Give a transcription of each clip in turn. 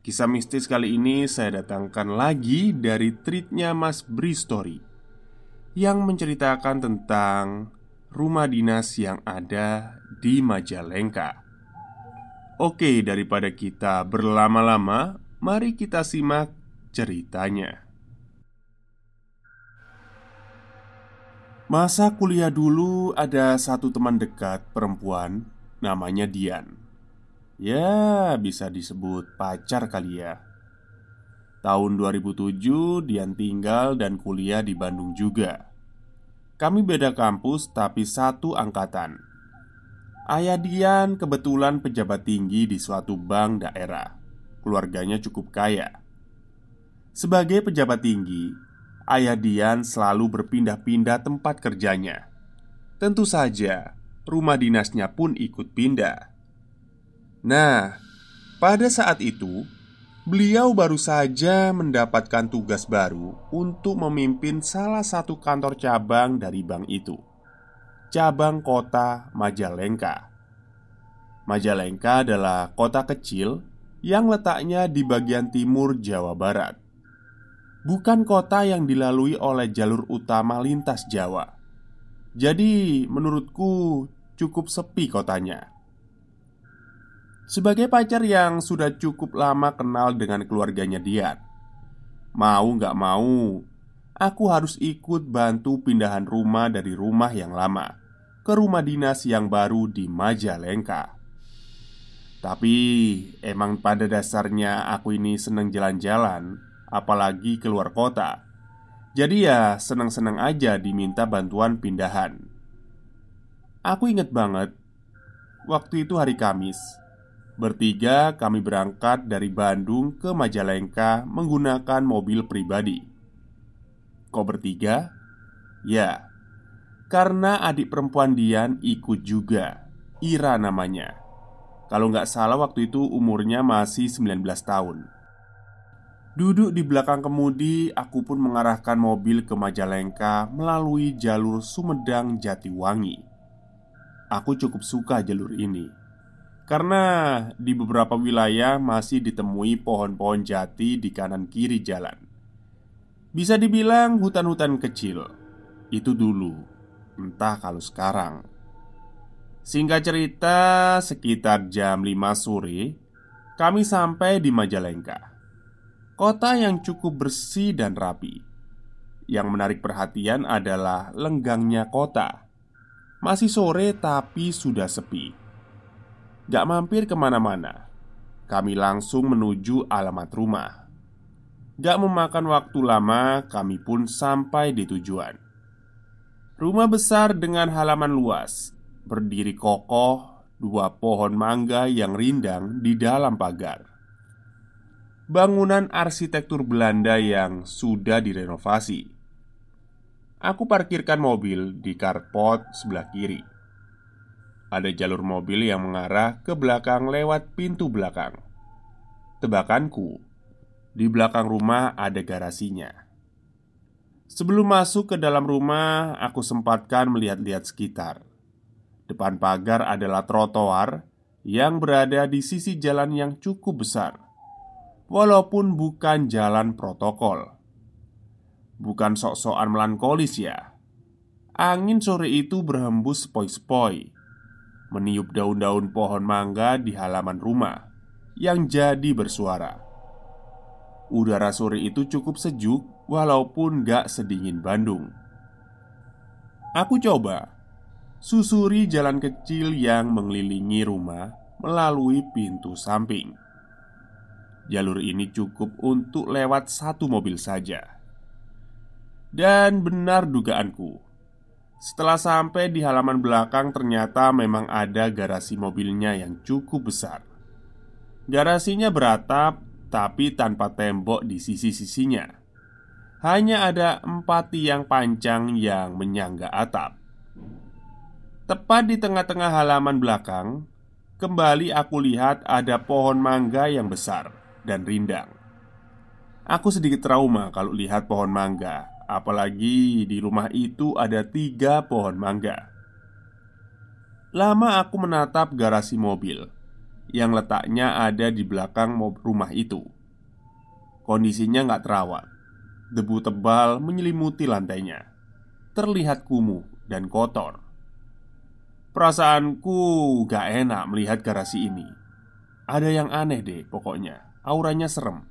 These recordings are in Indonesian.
Kisah mistis kali ini saya datangkan lagi dari tweetnya Mas Bri Story Yang menceritakan tentang rumah dinas yang ada di Majalengka. Oke, daripada kita berlama-lama Mari kita simak ceritanya. Masa kuliah dulu ada satu teman dekat perempuan Namanya Dian Ya, bisa disebut pacar kali ya. Tahun 2007 Dian tinggal dan kuliah di Bandung juga. Kami beda kampus tapi satu angkatan. Ayah Dian kebetulan pejabat tinggi di suatu bank daerah. Keluarganya cukup kaya. Sebagai pejabat tinggi Ayah Dian selalu berpindah-pindah tempat kerjanya. Tentu saja Rumah dinasnya pun ikut pindah Nah, pada saat itu beliau baru saja mendapatkan tugas baru untuk memimpin salah satu kantor cabang dari bank itu, cabang kota Majalengka. Majalengka adalah kota kecil yang letaknya di bagian timur Jawa Barat, bukan kota yang dilalui oleh jalur utama lintas Jawa. Jadi, menurutku cukup sepi kotanya. Sebagai pacar yang sudah cukup lama kenal dengan keluarganya Dian Mau gak mau Aku harus ikut bantu pindahan rumah dari rumah yang lama Ke rumah dinas yang baru di Majalengka. Tapi emang pada dasarnya aku ini seneng jalan-jalan Apalagi keluar kota. Jadi ya seneng-seneng aja diminta bantuan pindahan. Aku inget banget Waktu itu hari Kamis Bertiga kami berangkat dari Bandung ke Majalengka menggunakan mobil pribadi. Kok bertiga? Ya, karena adik perempuan Dian ikut juga. Ira namanya. Kalau nggak salah waktu itu umurnya masih 19 tahun. Duduk di belakang kemudi, aku pun mengarahkan mobil ke Majalengka melalui jalur Sumedang Jatiwangi. Aku cukup suka jalur ini karena di beberapa wilayah masih ditemui pohon-pohon jati di kanan kiri jalan. Bisa dibilang hutan-hutan kecil. Itu dulu, entah kalau sekarang. Singkat cerita, sekitar jam 5 sore, kami sampai di Majalengka. Kota yang cukup bersih dan rapi. Yang menarik perhatian adalah lenggangnya kota. Masih sore tapi sudah sepi Gak mampir ke mana-mana. Kami langsung menuju alamat rumah. Gak memakan waktu lama, kami pun sampai di tujuan. Rumah besar dengan halaman luas Berdiri kokoh Dua pohon mangga yang rindang di dalam pagar. Bangunan arsitektur Belanda yang sudah direnovasi. Aku parkirkan mobil di carport sebelah kiri ada jalur mobil yang mengarah ke belakang lewat pintu belakang. Tebakanku, di belakang rumah ada garasinya. Sebelum masuk ke dalam rumah, aku sempatkan melihat-lihat sekitar. Depan pagar adalah trotoar yang berada di sisi jalan yang cukup besar, walaupun bukan jalan protokol. Bukan sok-sokan melankolis ya. Angin sore itu berhembus sepoi-sepoi meniup daun-daun pohon mangga di halaman rumah yang jadi bersuara. Udara sore itu cukup sejuk, walaupun gak sedingin Bandung. Aku coba susuri jalan kecil yang mengelilingi rumah melalui pintu samping. Jalur ini cukup untuk lewat satu mobil saja, dan benar dugaanku setelah sampai di halaman belakang, ternyata memang ada garasi mobilnya yang cukup besar. Garasinya beratap, tapi tanpa tembok di sisi-sisinya. hanya ada empat tiang panjang yang menyangga atap. Tepat di tengah-tengah halaman belakang, kembali aku lihat ada pohon mangga yang besar dan rindang. Aku sedikit trauma kalau lihat pohon mangga, apalagi di rumah itu ada tiga pohon mangga. Lama aku menatap garasi mobil yang letaknya ada di belakang rumah itu. Kondisinya nggak terawat. Debu tebal menyelimuti lantainya. Terlihat kumuh dan kotor. Perasaanku gak enak melihat garasi ini. Ada yang aneh deh pokoknya. Auranya serem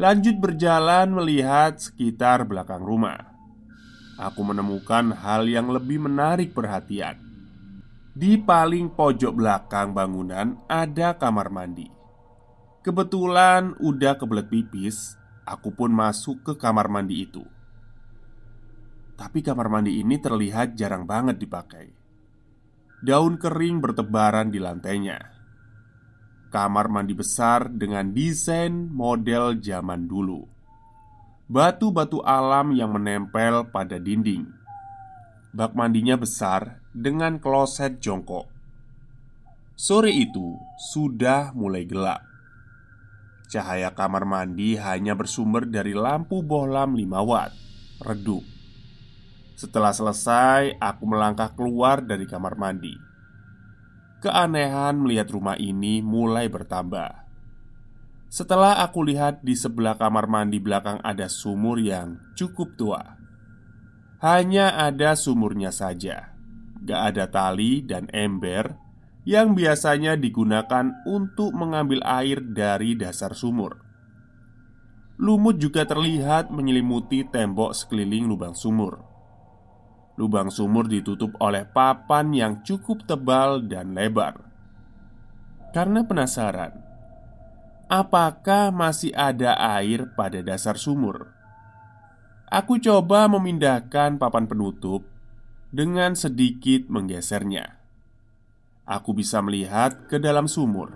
Lanjut berjalan melihat sekitar belakang rumah Aku menemukan hal yang lebih menarik perhatian Di paling pojok belakang bangunan ada kamar mandi Kebetulan udah kebelet pipis Aku pun masuk ke kamar mandi itu. Tapi kamar mandi ini terlihat jarang banget dipakai. Daun kering bertebaran di lantainya. Kamar mandi besar dengan desain model zaman dulu. Batu-batu alam yang menempel pada dinding. Bak mandinya besar dengan kloset jongkok. Sore itu sudah mulai gelap. Cahaya kamar mandi hanya bersumber dari lampu bohlam 5 watt Redup Setelah selesai, aku melangkah keluar dari kamar mandi Keanehan melihat rumah ini mulai bertambah Setelah aku lihat di sebelah kamar mandi belakang ada sumur yang cukup tua Hanya ada sumurnya saja Gak ada tali dan ember yang biasanya digunakan untuk mengambil air dari dasar sumur. Lumut juga terlihat menyelimuti tembok sekeliling lubang sumur. Lubang sumur ditutup oleh papan yang cukup tebal dan lebar. Karena penasaran, apakah masih ada air pada dasar sumur? Aku coba memindahkan papan penutup dengan sedikit menggesernya aku bisa melihat ke dalam sumur.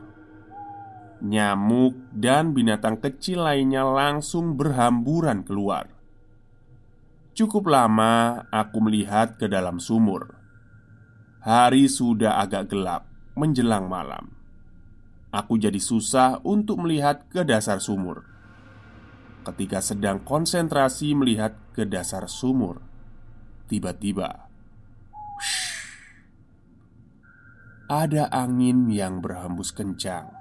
Nyamuk dan binatang kecil lainnya langsung berhamburan keluar. Cukup lama aku melihat ke dalam sumur. Hari sudah agak gelap menjelang malam. Aku jadi susah untuk melihat ke dasar sumur. Ketika sedang konsentrasi melihat ke dasar sumur, tiba-tiba ada angin yang berhembus kencang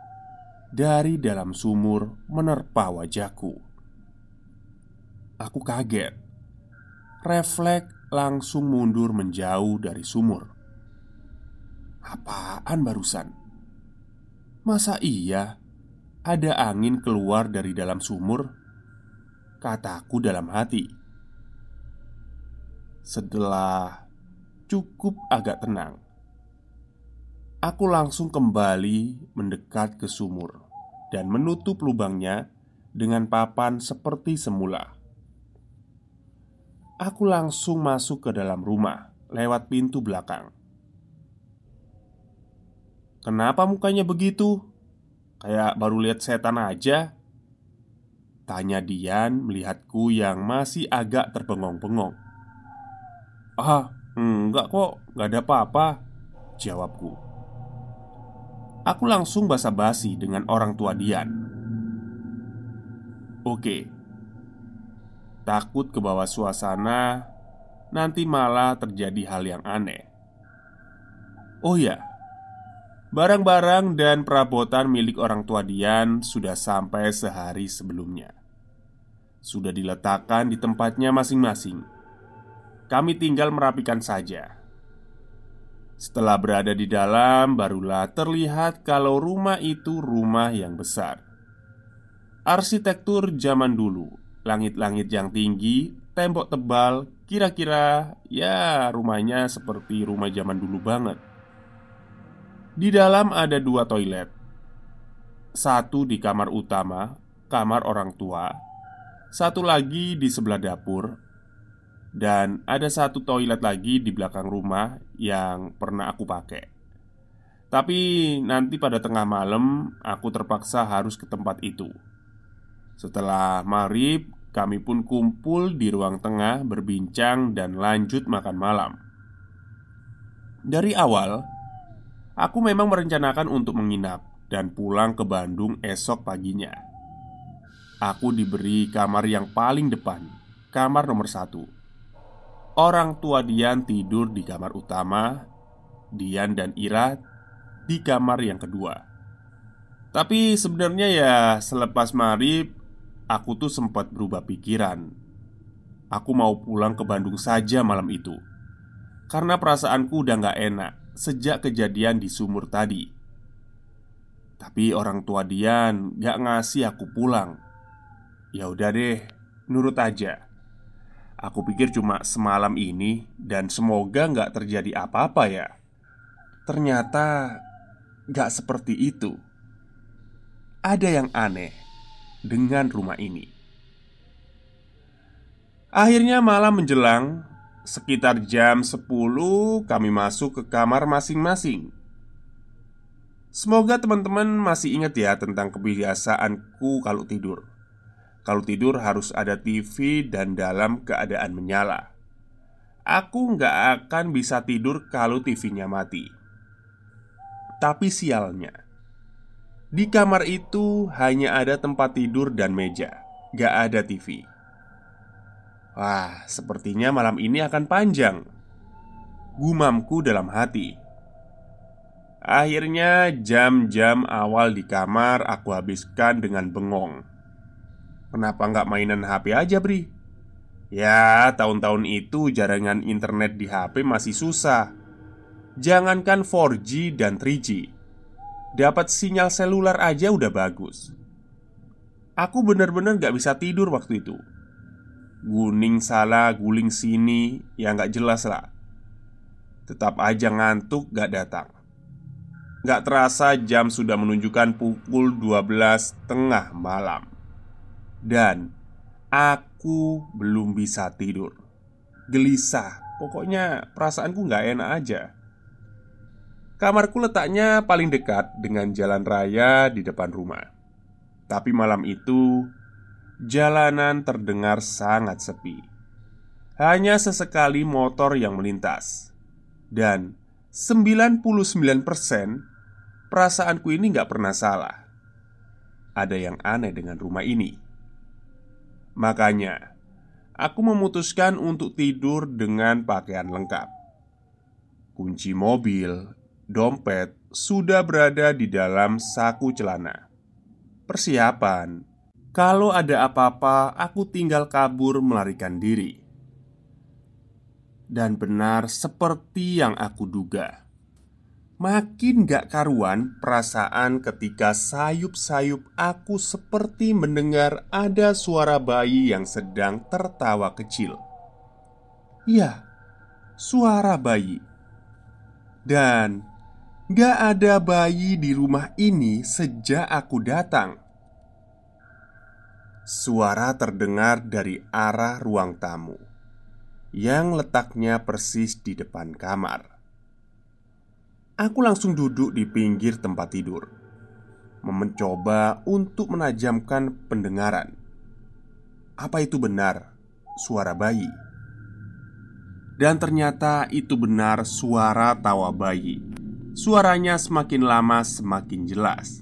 dari dalam sumur menerpa wajahku. Aku kaget, refleks langsung mundur menjauh dari sumur. Apaan barusan? Masa iya ada angin keluar dari dalam sumur? Kataku dalam hati. Setelah cukup agak tenang, Aku langsung kembali mendekat ke sumur dan menutup lubangnya dengan papan seperti semula. Aku langsung masuk ke dalam rumah lewat pintu belakang. "Kenapa mukanya begitu? Kayak baru lihat setan aja." Tanya Dian melihatku yang masih agak terbengong-bengong. "Ah, enggak kok, enggak ada apa-apa," jawabku. Aku langsung basa-basi dengan orang tua Dian. Oke, takut ke bawah suasana, nanti malah terjadi hal yang aneh. Oh ya, barang-barang dan perabotan milik orang tua Dian sudah sampai sehari sebelumnya. Sudah diletakkan di tempatnya masing-masing. Kami tinggal merapikan saja. Setelah berada di dalam, barulah terlihat kalau rumah itu rumah yang besar. Arsitektur zaman dulu, langit-langit yang tinggi, tembok tebal, kira-kira ya rumahnya seperti rumah zaman dulu banget. Di dalam ada dua toilet, satu di kamar utama, kamar orang tua, satu lagi di sebelah dapur, dan ada satu toilet lagi di belakang rumah yang pernah aku pakai. Tapi nanti pada tengah malam aku terpaksa harus ke tempat itu. Setelah marib, kami pun kumpul di ruang tengah berbincang dan lanjut makan malam. Dari awal, aku memang merencanakan untuk menginap dan pulang ke Bandung esok paginya. Aku diberi kamar yang paling depan, kamar nomor satu. Orang tua Dian tidur di kamar utama, Dian dan Ira di kamar yang kedua. Tapi sebenarnya ya selepas marib Aku tuh sempat berubah pikiran. Aku mau pulang ke Bandung saja malam itu. Karena perasaanku udah gak enak Sejak kejadian di sumur tadi. Tapi orang tua Dian gak ngasih aku pulang. Ya udah deh, nurut aja. Aku pikir cuma semalam ini Dan semoga gak terjadi apa-apa ya. Ternyata gak seperti itu. Ada yang aneh dengan rumah ini. Akhirnya malam menjelang Sekitar jam 10 kami masuk ke kamar masing-masing. Semoga teman-teman masih ingat ya tentang kebiasaanku kalau tidur. Kalau tidur harus ada TV dan dalam keadaan menyala. Aku nggak akan bisa tidur kalau TV-nya mati. Tapi sialnya di kamar itu hanya ada tempat tidur dan meja, gak ada TV. Wah, sepertinya malam ini akan panjang. Gumamku dalam hati. Akhirnya, jam-jam awal di kamar aku habiskan dengan bengong. Kenapa nggak mainan HP aja, Bri? Ya, tahun-tahun itu jaringan internet di HP masih susah. Jangankan 4G dan 3G Dapat sinyal seluler aja udah bagus. Aku bener-bener gak bisa tidur waktu itu. Guning salah, guling sini Ya gak jelas lah. Tetap aja ngantuk gak datang. Gak terasa jam sudah menunjukkan pukul 12 tengah malam. Dan Aku belum bisa tidur. Gelisah Pokoknya perasaanku gak enak aja Kamarku letaknya paling dekat dengan jalan raya di depan rumah. Tapi malam itu, jalanan terdengar sangat sepi. Hanya sesekali motor yang melintas. Dan 99% perasaanku ini nggak pernah salah. Ada yang aneh dengan rumah ini. Makanya, aku memutuskan untuk tidur dengan pakaian lengkap. Kunci mobil dompet sudah berada di dalam saku celana. Persiapan, kalau ada apa-apa, aku tinggal kabur melarikan diri. Dan benar seperti yang aku duga, makin gak karuan perasaan ketika sayup-sayup aku seperti mendengar ada suara bayi yang sedang tertawa kecil. Ya, suara bayi. Dan Gak ada bayi di rumah ini sejak aku datang. Suara terdengar dari arah ruang tamu yang letaknya persis di depan kamar. Aku langsung duduk di pinggir tempat tidur, mencoba untuk menajamkan pendengaran. Apa itu benar suara bayi? Dan ternyata itu benar suara tawa bayi Suaranya semakin lama semakin jelas.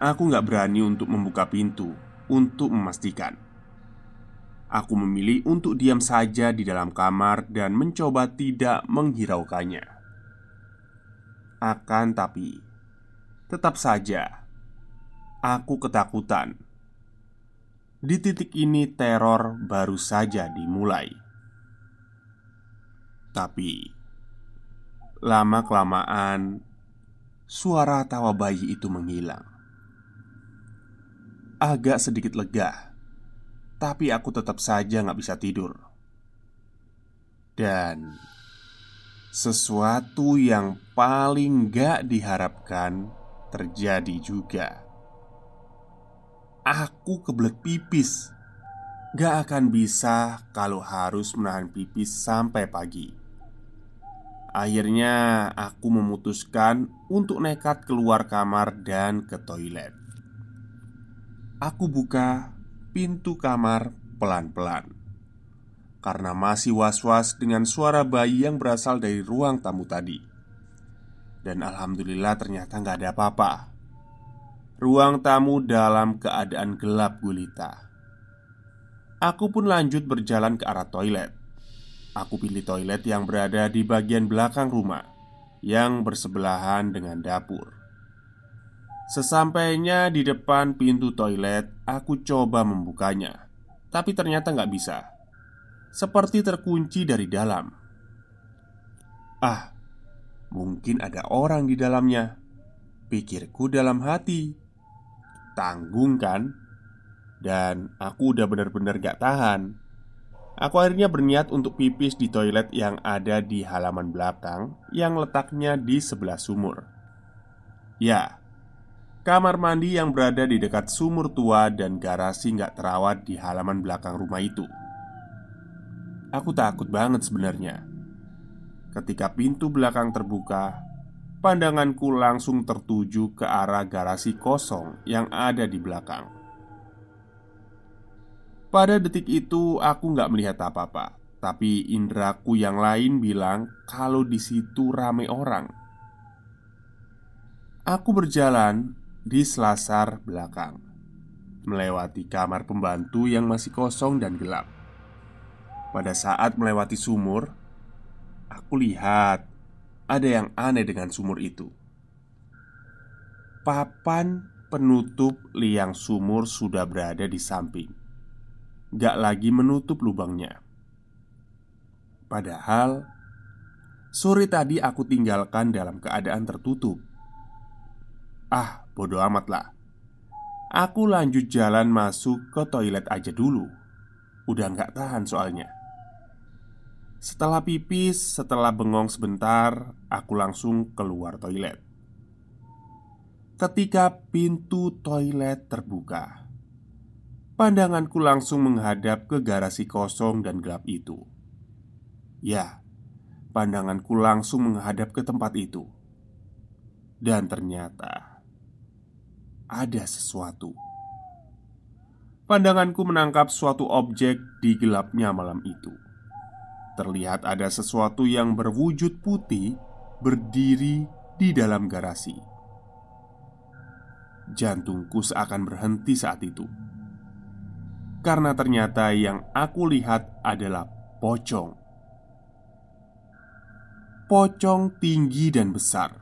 Aku gak berani untuk membuka pintu Untuk memastikan. Aku memilih untuk diam saja di dalam kamar Dan mencoba tidak menghiraukannya. Akan tapi Tetap saja Aku ketakutan. Di titik ini teror baru saja dimulai. Tapi Lama-kelamaan, suara tawa bayi itu menghilang. Agak sedikit lega, tapi aku tetap saja nggak bisa tidur. Dan sesuatu yang paling gak diharapkan terjadi juga. Aku kebelet pipis. Gak akan bisa kalau harus menahan pipis sampai pagi. Akhirnya, aku memutuskan untuk nekat keluar kamar dan ke toilet. Aku buka pintu kamar pelan-pelan karena masih was-was dengan suara bayi yang berasal dari ruang tamu tadi. Dan alhamdulillah ternyata nggak ada apa-apa. Ruang tamu dalam keadaan gelap gulita. Aku pun lanjut berjalan ke arah toilet. Aku pilih toilet yang berada di bagian belakang rumah, yang bersebelahan dengan dapur. Sesampainya di depan pintu toilet, aku coba membukanya, tapi ternyata nggak bisa seperti terkunci dari dalam. Ah, mungkin ada orang di dalamnya, pikirku dalam hati. Tanggung kan? Dan aku udah bener-bener gak tahan. Aku akhirnya berniat untuk pipis di toilet yang ada di halaman belakang yang letaknya di sebelah sumur. Ya, kamar mandi yang berada di dekat sumur tua dan garasi gak terawat di halaman belakang rumah itu. Aku takut banget sebenarnya. Ketika pintu belakang terbuka, pandanganku langsung tertuju ke arah garasi kosong yang ada di belakang. Pada detik itu, aku nggak melihat apa-apa, tapi indraku yang lain bilang kalau di situ rame orang. Aku berjalan di selasar belakang, melewati kamar pembantu yang masih kosong dan gelap. Pada saat melewati sumur, aku lihat ada yang aneh dengan sumur itu. Papan penutup liang sumur sudah berada di samping, gak lagi menutup lubangnya. Padahal sore tadi aku tinggalkan dalam keadaan tertutup. Ah, bodoh amat lah. Aku lanjut jalan masuk ke toilet aja dulu. Udah gak tahan soalnya. Setelah pipis, setelah bengong sebentar, aku langsung keluar toilet. Ketika pintu toilet terbuka, pandanganku langsung menghadap ke garasi kosong dan gelap itu. Ya, pandanganku langsung menghadap ke tempat itu, dan ternyata ada sesuatu. Pandanganku menangkap suatu objek di gelapnya malam itu terlihat ada sesuatu yang berwujud putih berdiri di dalam garasi. Jantungku seakan berhenti saat itu karena ternyata yang aku lihat adalah pocong. Pocong tinggi dan besar.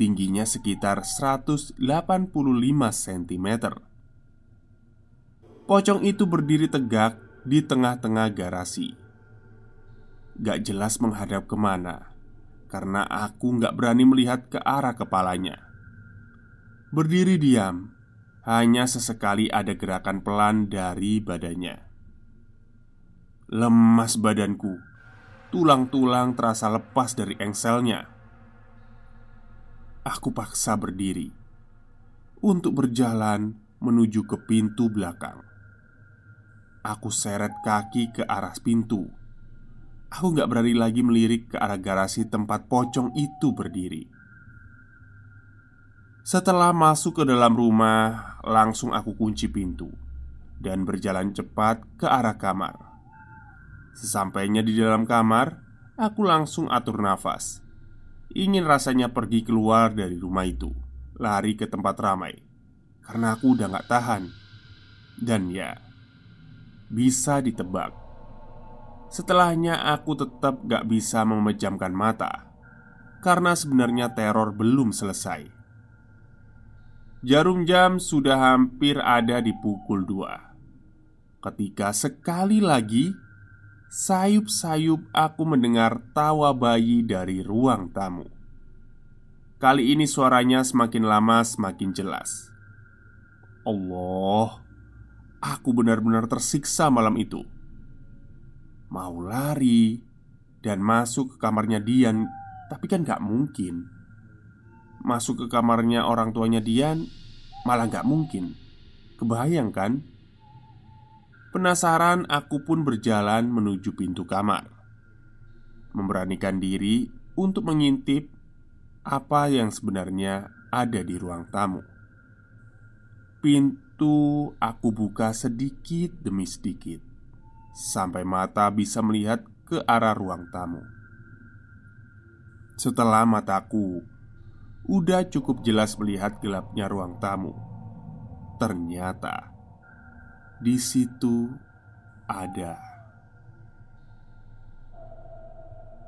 Tingginya sekitar 185 cm. Pocong itu berdiri tegak di tengah-tengah garasi Gak jelas menghadap ke mana Karena aku gak berani melihat ke arah kepalanya Berdiri diam Hanya sesekali ada gerakan pelan dari badannya. Lemas badanku. Tulang-tulang terasa lepas dari engselnya. Aku paksa berdiri Untuk berjalan menuju ke pintu belakang. Aku seret kaki ke arah pintu. Aku gak berani lagi melirik ke arah garasi tempat pocong itu berdiri Setelah masuk ke dalam rumah Langsung aku kunci pintu Dan berjalan cepat ke arah kamar. Sesampainya di dalam kamar Aku langsung atur nafas. Ingin rasanya pergi keluar dari rumah itu Lari ke tempat ramai Karena aku udah gak tahan. Dan ya Bisa ditebak. Setelahnya aku tetap gak bisa memejamkan mata Karena sebenarnya teror belum selesai Jarum jam sudah hampir ada di pukul 2 Ketika sekali lagi Sayup-sayup aku mendengar tawa bayi dari ruang tamu. Kali ini suaranya semakin lama semakin jelas. Allah Aku benar-benar tersiksa malam itu. Mau lari dan masuk ke kamarnya Dian Tapi kan gak mungkin Masuk ke kamarnya orang tuanya Dian Malah gak mungkin. Kebayang kan? Penasaran aku pun berjalan menuju pintu kamar. Memberanikan diri untuk mengintip Apa yang sebenarnya ada di ruang tamu. Pintu aku buka sedikit demi sedikit Sampai mata bisa melihat ke arah ruang tamu. Setelah mataku Udah cukup jelas melihat gelapnya ruang tamu Ternyata Di situ ada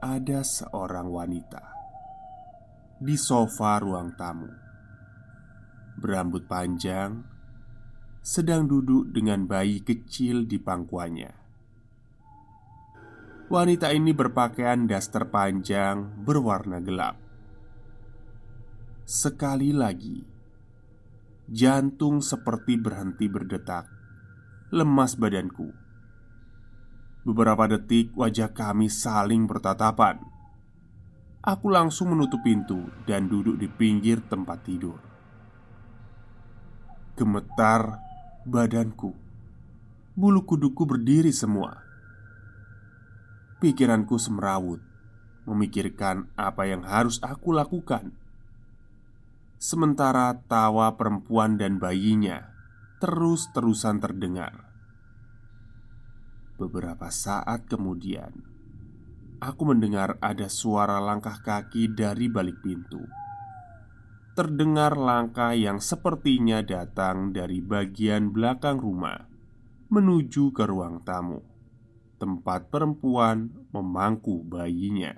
Ada seorang wanita Di sofa ruang tamu Berambut panjang sedang duduk dengan bayi kecil di pangkuannya. Wanita ini berpakaian daster panjang berwarna gelap. Sekali lagi, jantung seperti berhenti berdetak. Lemas badanku. Beberapa detik wajah kami saling bertatapan. Aku langsung menutup pintu dan duduk di pinggir tempat tidur. Gemetar badanku. Bulu kuduku berdiri semua. Pikiranku semrawut, memikirkan apa yang harus aku lakukan. Sementara tawa perempuan dan bayinya terus-terusan terdengar. Beberapa saat kemudian, aku mendengar ada suara langkah kaki dari balik pintu terdengar langkah yang sepertinya datang dari bagian belakang rumah menuju ke ruang tamu, tempat perempuan memangku bayinya.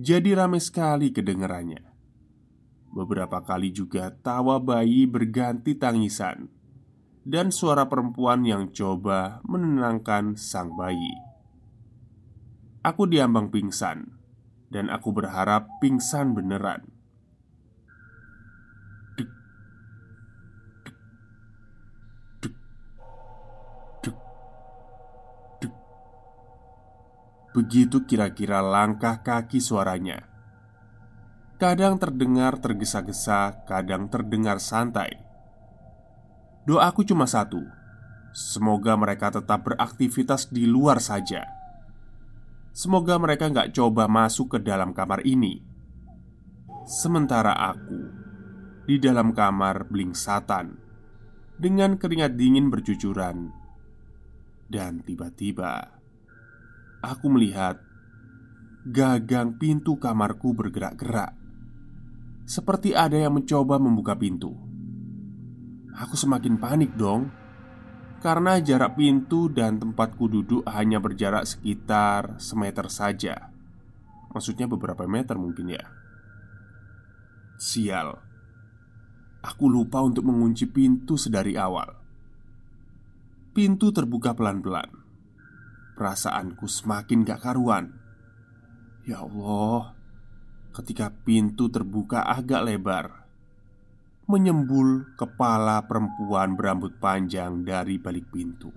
Jadi ramai sekali kedengarannya. Beberapa kali juga tawa bayi berganti tangisan dan suara perempuan yang coba menenangkan sang bayi. Aku diambang pingsan, dan aku berharap pingsan beneran. Begitu kira-kira langkah kaki suaranya. Kadang terdengar tergesa-gesa, kadang terdengar santai. Doaku cuma satu: semoga mereka tetap beraktivitas di luar saja. Semoga mereka nggak coba masuk ke dalam kamar ini. Sementara aku di dalam kamar satan dengan keringat dingin bercucuran, dan tiba-tiba aku melihat gagang pintu kamarku bergerak-gerak, seperti ada yang mencoba membuka pintu. Aku semakin panik dong, karena jarak pintu dan tempatku duduk hanya berjarak sekitar semeter saja. Maksudnya, beberapa meter mungkin ya. Sial, aku lupa untuk mengunci pintu sedari awal. Pintu terbuka pelan-pelan Perasaanku semakin gak karuan Ya Allah Ketika pintu terbuka agak lebar Menyembul kepala perempuan berambut panjang dari balik pintu.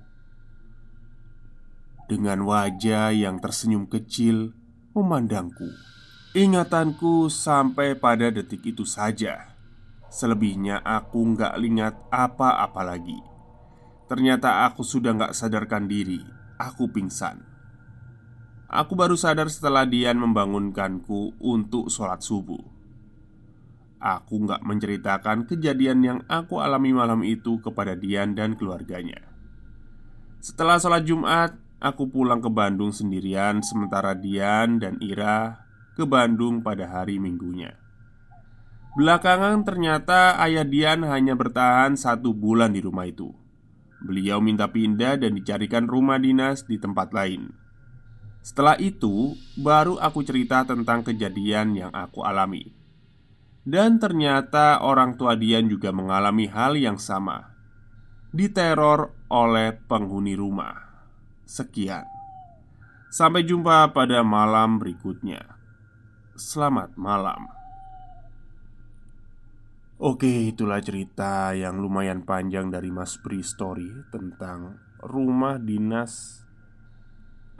Dengan wajah yang tersenyum kecil Memandangku Ingatanku sampai pada detik itu saja. Selebihnya aku nggak ingat apa-apa lagi. Ternyata aku sudah nggak sadarkan diri. Aku pingsan. Aku baru sadar setelah Dian membangunkanku untuk sholat subuh. Aku nggak menceritakan kejadian yang aku alami malam itu kepada Dian dan keluarganya. Setelah sholat Jumat, aku pulang ke Bandung sendirian, sementara Dian dan Ira ke Bandung pada hari Minggunya. Belakangan ternyata ayah Dian hanya bertahan satu bulan di rumah itu. Beliau minta pindah dan dicarikan rumah dinas di tempat lain. Setelah itu, baru aku cerita tentang kejadian yang aku alami. Dan ternyata orang tua Dian juga mengalami hal yang sama. Diteror oleh penghuni rumah. Sekian. Sampai jumpa pada malam berikutnya. Selamat malam. Oke, itulah cerita yang lumayan panjang dari Mas Pri Story tentang rumah dinas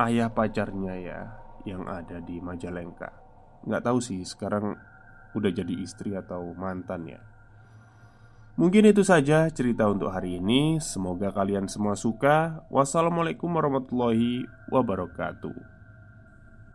ayah pacarnya ya yang ada di Majalengka. Nggak tahu sih sekarang udah jadi istri atau mantan ya. Mungkin itu saja cerita untuk hari ini. Semoga kalian semua suka. Wassalamualaikum warahmatullahi wabarakatuh.